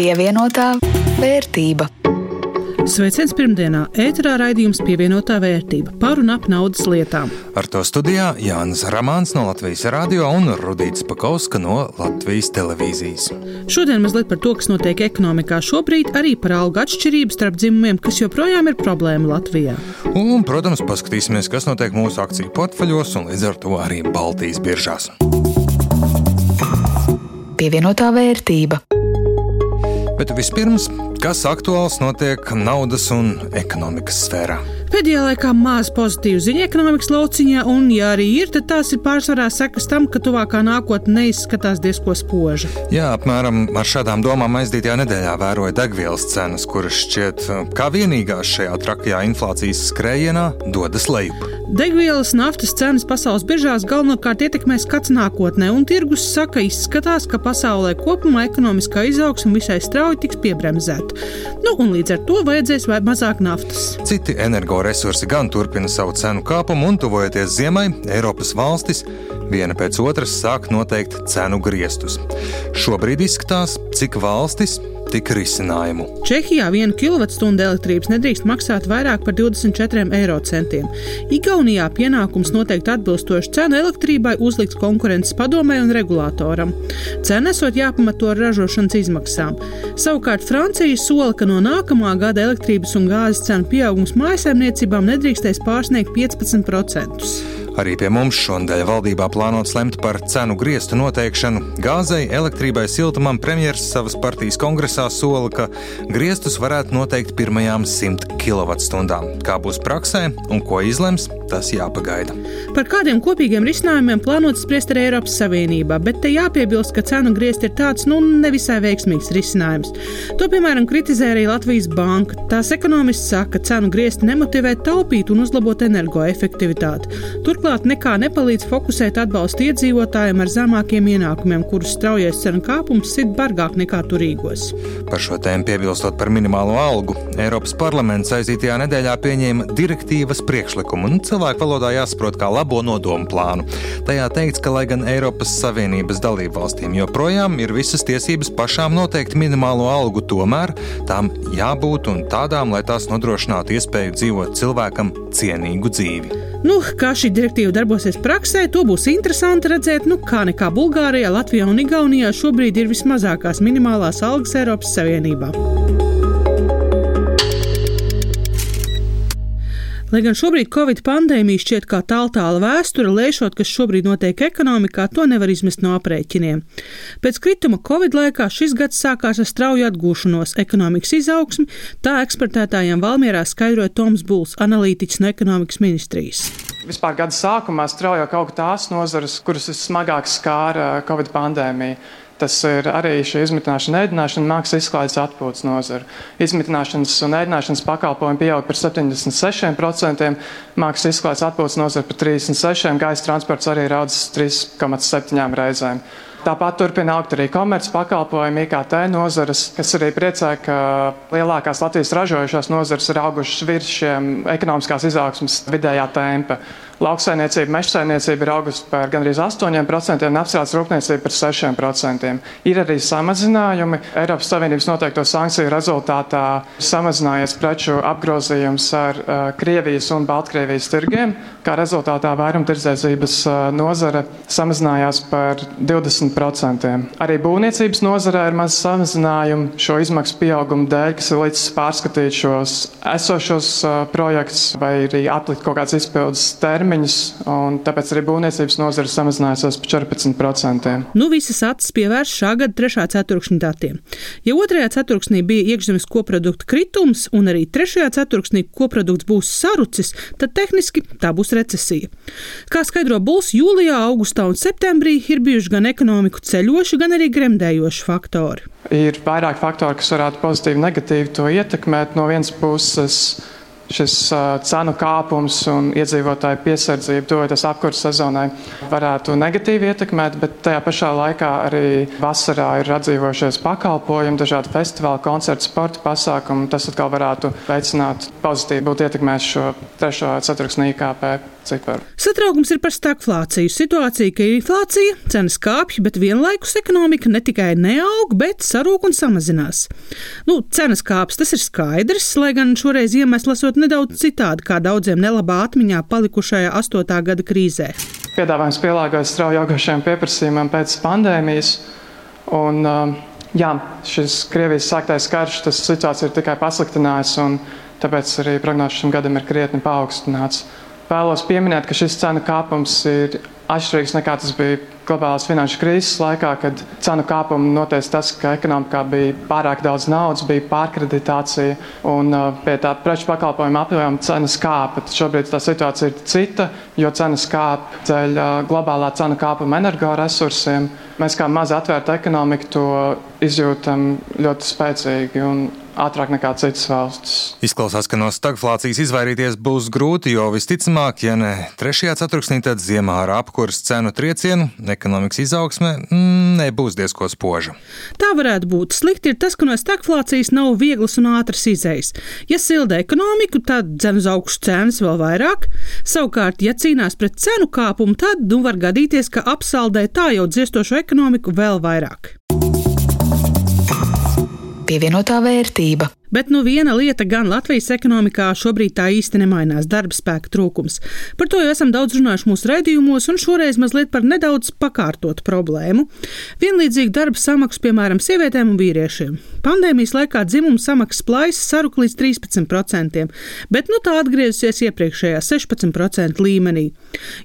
Pievienotā vērtība. Sveiciens pirmdienā, ēterā raidījums pievienotā vērtība par un ap naudas lietām. Ar to studijā Jānis Ramāns no Latvijas radio un Rudīts Pakauska no Latvijas televīzijas. Šodien mazliet par to, kas notiek ekonomikā šobrīd, arī par algu atšķirību starp dzimumiem, kas joprojām ir problēma Latvijā. Un, protams, paskatīsimies, kas notiek mūsu akciju portfeļos un līdz ar to arī Baltijas biržās. Pievienotā vērtība. Bet vispirms, kas aktuāls notiek naudas un ekonomikas sfērā? Pēdējā laikā maz pozitīvu ziņu ekonomikas lauciņā, un, ja arī ir, tad tās ir pārsvarā sekas tam, ka tuvākā nākotne neizskatās diezko spoža. Jā, apmēram ar šādām domām aizdītajā nedēļā vēroja degvielas cenas, kuras šķiet kā vienīgās šajā trakajā inflācijas skrējienā dodas lejup. Degvielas naftas cenas pasaules biržās galvenokārt ietekmēs kāds nākotnē, un tirgus saka, izskatās, ka pasaulē kopumā ekonomiskā izaugsme visai strauji tiks piebremzēta. Nu, un līdz ar to vajadzēs vai mazāk naftas. Citi energoresursi gan turpina savu cenu kāpumu, un tuvojoties ziemai, Eiropas valstis viena pēc otras sāk noteikt cenu griestus. Šobrīd izskatās, cik valstis tik risinājumu. Čehijā viena kilovatstundu elektrības nedrīkst maksāt vairāk par 24 eiro centiem. Igaunijā pienākums noteikt atbilstošu cenu elektrībai uzlikts konkurences padomē un regulātoram. Cena esot jāpamato ar ražošanas izmaksām. Savukārt Francija sola, ka no nākamā gada elektrības un gāzes cenu pieaugums mājsaimniecībām nedrīkstēs pārsniegt 15%. Arī pie mums šonadēļ valdībā plānots lemt par cenu griestu noteikšanu. Gāzei, elektrībai, siltumam premjerministrs savas partijas kongresā sola, ka griestus varētu noteikt pirmajām 100 kWh. Kā būs praksē un ko izlems, tas jāpagaida. Par kādiem kopīgiem risinājumiem plānots spriest arī Eiropas Savienībā, bet te jāpiebilst, ka cenu griezt ir tāds nu nevisai veiksmīgs risinājums. To, piemēram, kritizē arī Latvijas banka. Tās ekonomists saka, ka cenu griezt nemotivē taupīt un uzlabot energoefektivitāti. Turklāt nekā nepalīdz fokusēt atbalstu iedzīvotājiem ar zemākiem ienākumiem, kurus straujais cenu kāpums sit bargāk nekā turīgos. Par šo tēmu piebilstot par minimālo algu, Eiropas parlaments aizītajā nedēļā pieņēma direktīvas priekšlikumu, un cilvēku valodā jāsaprot kā labo nodomu plānu. Tajā teikts, ka lai gan Eiropas Savienības dalību valstīm joprojām ir visas tiesības pašām noteikt minimālo algu, tomēr tām jābūt un tādām, lai tās nodrošinātu iespēju dzīvot cilvēkam cienīgu dzīvi. Nu, kā šī direktīva darbosies praksē, to būs interesanti redzēt. Nu, kā nekā Bulgārijā, Latvijā un Igaunijā šobrīd ir vismazākās minimālās algas Eiropas Savienībā. Lai gan šobrīd Covid pandēmija šķiet kā tāltāla vēsture, lēšot, kas šobrīd notiek ekonomikā, to nevar izmest no aprēķiniem. Pēc krituma Covid laikā šis gads sākās ar strauju atgūšanos, ekonomikas izaugsmi, tā ekspertētājiem Valmierā skaidroja Toms Buls, analītiķis no ekonomikas ministrijas. Vispār gada sākumā straujāk auga tās nozares, kuras vismagāk skāra Covid pandēmija. Tas ir arī šī izmitināšana, ēdināšana, mākslas izklaides atpūtas nozara. Izmitināšanas un ēdināšanas pakalpojumi pieaug par 76%, mākslas izklaides atpūtas nozara par 36%, gaisa transports arī ir audzis 3,7 reizēm. Tāpat turpina augt arī komerces pakalpojumi, IKT nozares, kas arī priecē, ka lielākās Latvijas ražojušās nozares ir augušas virs šiem ekonomiskās izaugsmas vidējā tempa. Lauksainiecība, mežsainiecība ir augusi par gandrīz 8%, un apstrādes rūpniecība par 6%. Ir arī samazinājumi. Eiropas Savienības noteikto sankciju rezultātā samazinājies preču apgrozījums ar uh, Krievijas un Baltkrievijas tirgiem. Kā rezultātā vairumtirdzniecības uh, nozare samazinājās par 20%. Arī būvniecības nozarē ir maz samazinājumu šo izmaksu pieaugumu dēļ, kas ir līdz pārskatīt šos esošos projektus vai arī atlikt kaut kāds izpildes termiņus un tāpēc arī būvniecības nozare samazinājusies par 14%. Nu, visas acis pievērš šā gada trešā ceturkšņa datiem. Ja otrajā ceturksnī bija iekšzemes koprodukta kritums, un arī trešajā ceturksnī koprodukts būs sarucis, tad tehniski tā būs recesija. Kā skaidro Bulls, jūlijā, augustā un septembrī ir bijuši gan ekonomiku ceļoši, gan arī gremdējoši faktori. Ir vairāk faktori, kas varētu pozitīvi, negatīvi to ietekmēt. No vienas puses, šis cenu kāpums un iedzīvotāju piesardzība tuvojoties apkurses sezonai varētu negatīvi ietekmēt, bet tajā pašā laikā arī vasarā ir atdzīvojušies pakalpojumi, dažādi festivāli, koncerti, sporta pasākumi. Tas atkal varētu veicināt pozitīvi būt ietekmēt šo trešo ceturksni IKP ciparu. Satraukums ir par stagflāciju. Situācija, ka ir inflācija, cenas kāpj, bet vienlaikus ekonomika ne tikai neaug, bet sarūk un samazinās. Nu, cenas kāps tas ir skaidrs, lai gan šoreiz iemesls esot nedaudz citādi kā daudziem nelabā atmiņā palikušajā 8. gada krīzē. Piedāvājums pielāgojas strauji augošajiem pieprasījumiem pēc pandēmijas. Un, jā, šis Krievijas sāktais karš, tas situācija ir tikai pasliktinājusi, un tāpēc arī prognozes šim gadam ir krietni paaugstināts. Vēlos pieminēt, ka šis cenu kāpums ir atšķirīgs nekā tas bija globālās finanšu krīzes laikā, kad cenu kāpumu noteica tas, ka ekonomikā bija pārāk daudz naudas, bija pārkreditācija un uh, pie tā preču pakalpojumu apjoma cenas kāpa. Šobrīd tā situācija ir cita, jo cenas kāpa dēļ uh, globālā cenu kāpuma energoresursiem. Mēs kā maza atvērta ekonomika to izjūtam ļoti spēcīgi ātrāk nekā citas valstis. Izklausās, ka no stagflācijas izvairīties būs grūti, jo visticamāk, ja ne trešajā ceturksnī, tad ziemā ar apkursu cenu triecienu ekonomikas izaugsme mm, nebūs diezko spoža. Tā varētu būt. Slikti ir tas, ka no stagflācijas nav vieglas un ātras izējas. Ja silda ekonomiku, tad dzen uz augšu cenas vēl vairāk. Savukārt, ja cīnās pret cenu kāpumu, tad nu var gadīties, ka apsaldē tā jau dziestošo ekonomiku vēl vairāk pievienotā vērtība. Bet nu viena lieta gan Latvijas ekonomikā šobrīd tā īsti nemainās - darba spēka trūkums. Par to jau esam daudz runājuši mūsu raidījumos, un šoreiz mazliet par nedaudz pakārtotu problēmu. Vienlīdzīgi darba samaksu, piemēram, sievietēm un vīriešiem. Pandēmijas laikā dzimuma samaksas plaisa saruka līdz 13%, bet nu tā atgriezusies iepriekšējā 16% līmenī.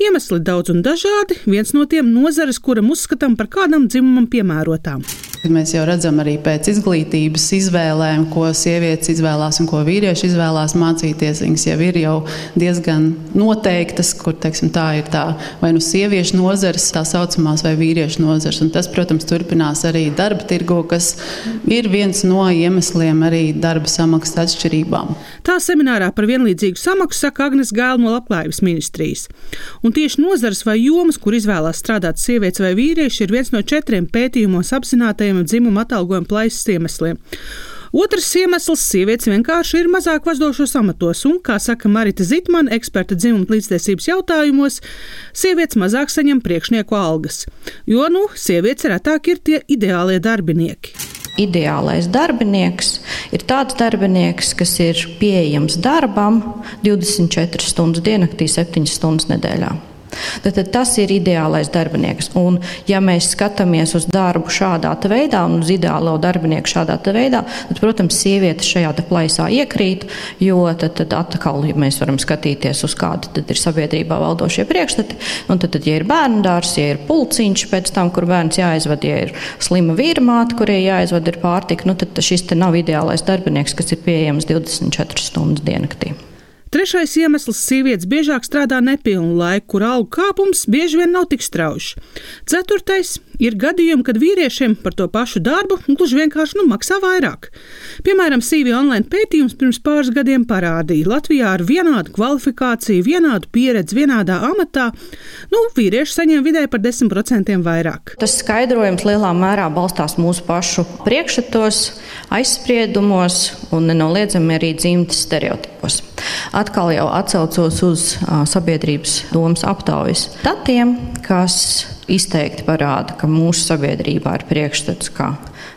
Iemesli daudz un dažādi, viens no tiem nozares, kuram uzskatām par kādam dzimumam piemērotām. Mēs jau redzam arī pēc izglītības izvēlēm, ko sievietes izvēlās un ko vīrieši izvēlās mācīties. Viņas jau ir jau diezgan noteiktas, kur teiksim, tā ir tā vai nu sieviešu nozares, tā saucamās, vai vīriešu nozares. Un tas, protams, turpinās arī darba tirgu, kas ir viens no iemesliem arī darba samaksas atšķirībām. Tā seminārā par vienlīdzīgu samaksu saka Agnes Gāla no Labklājības ministrijas. Un tieši nozars vai jomas, kur izvēlās strādāt sievietes vai vīrieši, ir viens no četriem pētījumos apzinātajiem dzimuma atalgojuma plaisas iemesliem. Otrs iemesls - sievietes vienkārši ir mazāk vadošos amatos, un, kā saka Marita Zitmane, eksperta dzimuma līdztiesības jautājumos, sievietes mazāk saņem priekšnieku algas, jo, nu, sievietes retāk ir tie ideālie darbinieki. Ideālais darbinieks ir tāds darbinieks, kas ir pieejams darbam 24 stundas diennaktī, 7 stundas nedēļā. Tad, tad tas ir ideālais darbinieks. Un, ja mēs skatāmies uz darbu šādā veidā un uz ideālo darbinieku šādā veidā, tad, protams, sievietes šajā plaisā iekrīt, jo tad, tad atkal ja mēs varam skatīties uz kādu ir sabiedrībā valdošie priekšstati. Un tad, tad, ja ir bērnu dārzs, ja ir pulciņš pēc tam, kur bērns jāizved, ja ir slima vīrmāte, kurie jāizved ir pārtika, nu, tad šis nav ideālais darbinieks, kas ir pieejams 24 stundas diennaktī. Trešais iemesls - sievietes biežāk strādā nepilnu laiku, kur algu kāpums bieži vien nav tik strauji. Ceturtais Ir gadījumi, kad vīriešiem par to pašu darbu gluži vienkārši nu, maksā vairāk. Piemēram, CV online pētījums pirms pāris gadiem parādīja, ka Latvijā ar vienādu kvalifikāciju, vienādu pieredzi, vienādā amatā, nu, vīrieši saņem vidēji par 10% vairāk. Tas skaidrojums lielā mērā balstās mūsu pašu priekšstatos, aizspriedumos un nenoliedzami arī dzimtas stereotipos. Atkal jau atcaucos uz sabiedrības domas aptaujas datiem, kas izteikti parāda, ka mūsu sabiedrībā ir priekšstats, ka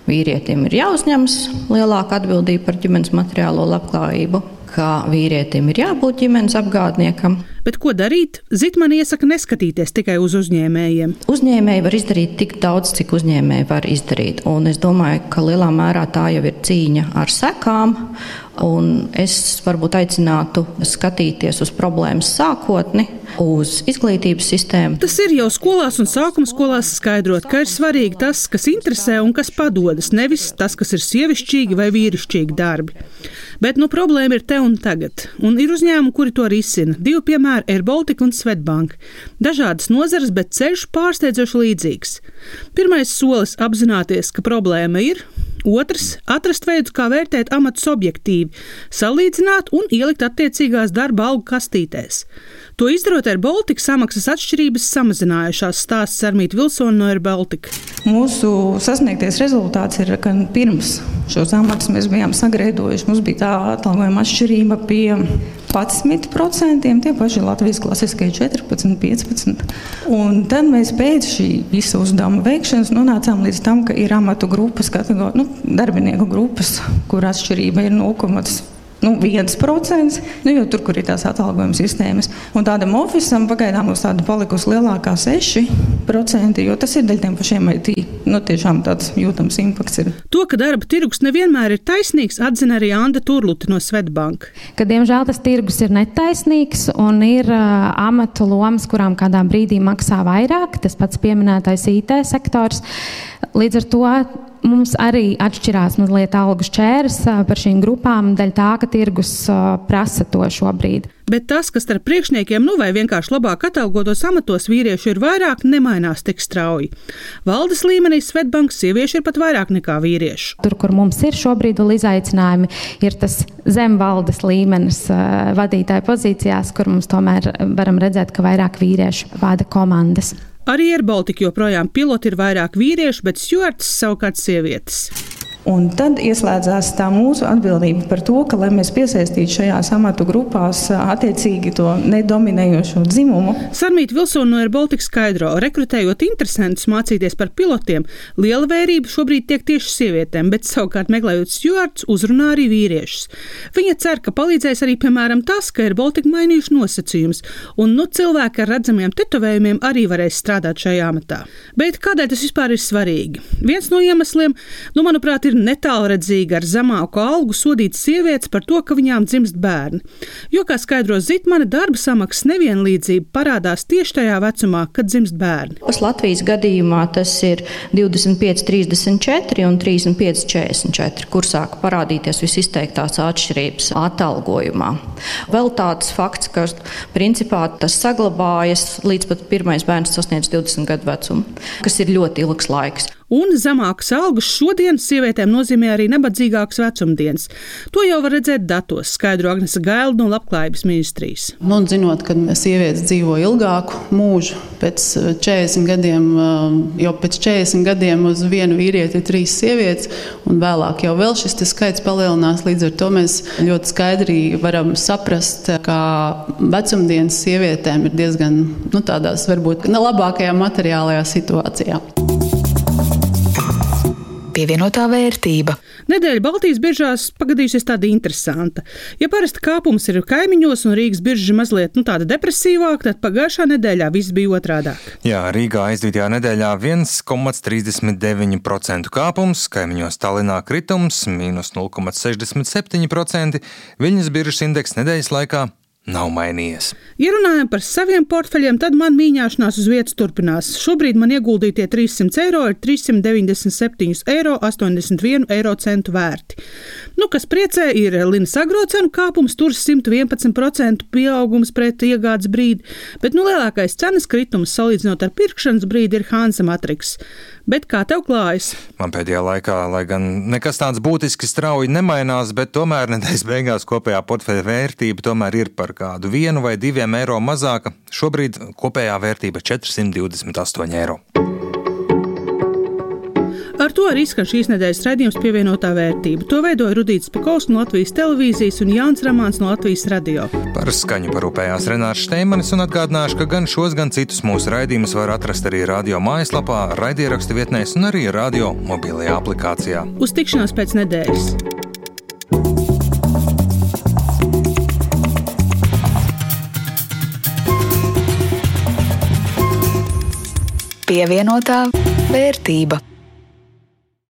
vīrietim ir jāuzņemas lielāka atbildība par ģimenes materiālo labklājību, ka vīrietim ir jābūt ģimenes apgādniekam. Bet ko darīt? Zitmani iesaka neskatīties tikai uz uzņēmējiem. Uzņēmēji var izdarīt tik daudz, cik uzņēmēji var izdarīt. Un es domāju, ka lielā mērā tā jau ir cīņa ar sekām. Un es varbūt aicinātu skatīties uz problēmas sākotni, uz izglītības sistēmu. Tas ir jau skolās un sākuma skolās skaidrot, ka ir svarīgi tas, kas interesē un kas padodas, nevis tas, kas ir sievišķīgi vai vīrišķīgi darbi. Bet nu, problēma ir te un tagad, un ir uzņēmumi, kuri to risina. Divi piemēri - AirBaltica un Svetbank. Dažādas nozares, bet ceļš pārsteidzoši līdzīgs. Pirmais solis - apzināties, ka problēma ir, Otrs - atrast veidus, kā vērtēt amatus objektīvi, salīdzināt un ielikt attiecīgās darba algu kastītēs. To izdarot ar Baltiku samaksas atšķirības samazinājušās, stāsta Sarmīta Vilsona no AirBaltika. Mūsu sasniegtais rezultāts ir, ka pirms šos amatus mēs bijām sagrēdojuši. Mums bija tā atalgojuma atšķirība pie 11%, tie paši Latvijas klasiskie 14, 15. Un tad mēs pēc šī visa uzdevuma veikšanas nonācām līdz tam, ka ir amatu grupas, kategori, nu, darbinieku grupas, kur atšķirība ir 0,5 nu, 1%, nu, jo tur, kur ir tās atalgojuma sistēmas. Un tādam oficiālam pagaidām mums tāda palikusi lielākā 6%, jo tas ir daļai tiem pašiem IT. Nu, tiešām tāds jūtams impakts ir. To, ka darba tirgus nevienmēr ir taisnīgs, atzina arī Anna Turluta no Svetbanka. Ka, diemžēl tas tirgus ir netaisnīgs un ir uh, amatu lomas, kurām kādā brīdī maksā vairāk, tas pats pieminētais IT sektors. Līdz ar to mums arī atšķirās mazliet algu šķērs par šīm grupām, daļai tā, ka tirgus prasa to šobrīd. Bet tas, kas starp priekšniekiem, nu vai vienkārši labāk atalgotos amatos vīriešu ir vairāk, nemainās tik strauji. Valdes līmenī Svetbankas sieviešu ir pat vairāk nekā vīriešu. Tur, kur mums ir šobrīd izaicinājumi, ir tas zemvaldes līmenis vadītāju pozīcijās, kur mums tomēr varam redzēt, ka vairāk vīriešu vada komandas. Arī ar Baltiku joprojām piloti ir vairāk vīriešu, bet stjuarts savukārt sievietes. Un tad ieslēdzās tā mūsu atbildība par to, ka, lai mēs piesaistītu šajās amatu grupās attiecīgi to nedominējošo dzimumu. Sarmīta Vilsona no AirBaltika skaidro, rekrutējot interesantus mācīties par pilotiem, liela vērība šobrīd tiek tieši sievietēm, bet savukārt meklējot stjuarts, uzrunā arī vīriešus. Viņa cer, ka palīdzēs arī, piemēram, tas, ka AirBaltika mainījuši nosacījumus, un nu cilvēki ar redzamiem tetovējumiem arī varēs strādāt šajā amatā. Bet kādēļ tas vispār ir svarīgi? Viens no iemesliem, nu, manuprāt, ir ir netālredzīgi ar zemāku algu sodīt sievietes par to, ka viņām dzimst bērni. Jo, kā skaidro Zitmane, darba samaksas nevienlīdzība parādās tieši tajā vecumā, kad dzimst bērni. Latvijas gadījumā tas ir 25, 34 un 35, 44, kur sāk parādīties visizteiktās atšķirības atalgojumā. Vēl tāds fakts, ka principā tas saglabājas līdz pat pirmais bērns sasniedz 20 gadu vecumu, kas ir ļoti ilgs laiks un zemākas algas šodien sievietēm nozīmē arī nabadzīgākas vecumdienas. To jau var redzēt datos, skaidro Agnese Gaila no Labklājības ministrijas. Nu, zinot, ka sievietes dzīvo ilgāku mūžu, pēc 40 eh, gadiem, eh, jau pēc 40 gadiem uz vienu vīrieti ir trīs sievietes, un vēlāk jau vēl šis skaits palielinās. Līdz ar to mēs ļoti skaidri varam saprast, ka vecumdienas sievietēm ir diezgan nu, tādās varbūt nelabākajā materiālajā situācijā pievienotā vērtība. Nedēļa Baltijas biržās pagadījusies tāda interesanta. Ja parasti kāpums ir kaimiņos un Rīgas birža mazliet nu, tāda depresīvāka, tad pagājušā nedēļā viss bija otrādāk. Jā, Rīgā aizdītajā nedēļā 1,39% kāpums, kaimiņos Tallinā kritums - mīnus 0,67%, Viņas biržas indeks nedēļas laikā nav mainījies. Ja runājam par saviem portfeļiem, tad man mīņāšanās uz vietas turpinās. Šobrīd man ieguldītie 300 eiro ir 397 eiro 81 eiro centu vērti. Nu, kas priecē, ir Linas agrocenu kāpums, tur 111% pieaugums pret iegādes brīdi, bet nu, lielākais cenas kritums salīdzinot ar pirkšanas brīdi ir Hansa matriks. Bet kā tev klājas? Man pēdējā laikā, lai gan nekas tāds būtiski strauji nemainās, bet tomēr nedēļas beigās kopējā portfeļa vērtība tomēr ir par kādu vienu vai diviem eiro mazāka. Šobrīd kopējā vērtība 428 eiro. Ar to arī skan šīs nedēļas raidījums pievienotā vērtība. To veidoja Rudīts Pakaus no Latvijas televīzijas un Jānis Ramāns no Latvijas radio. Par skaņu parūpējās Renārs Steimanis un atgādināšu, ka gan šos, gan citus mūsu raidījumus var atrast arī radio mājaslapā, raidierakstu vietnēs un arī radio mobilajā aplikācijā. Uz tikšanos pēc nedēļas! Pievienotā vērtība.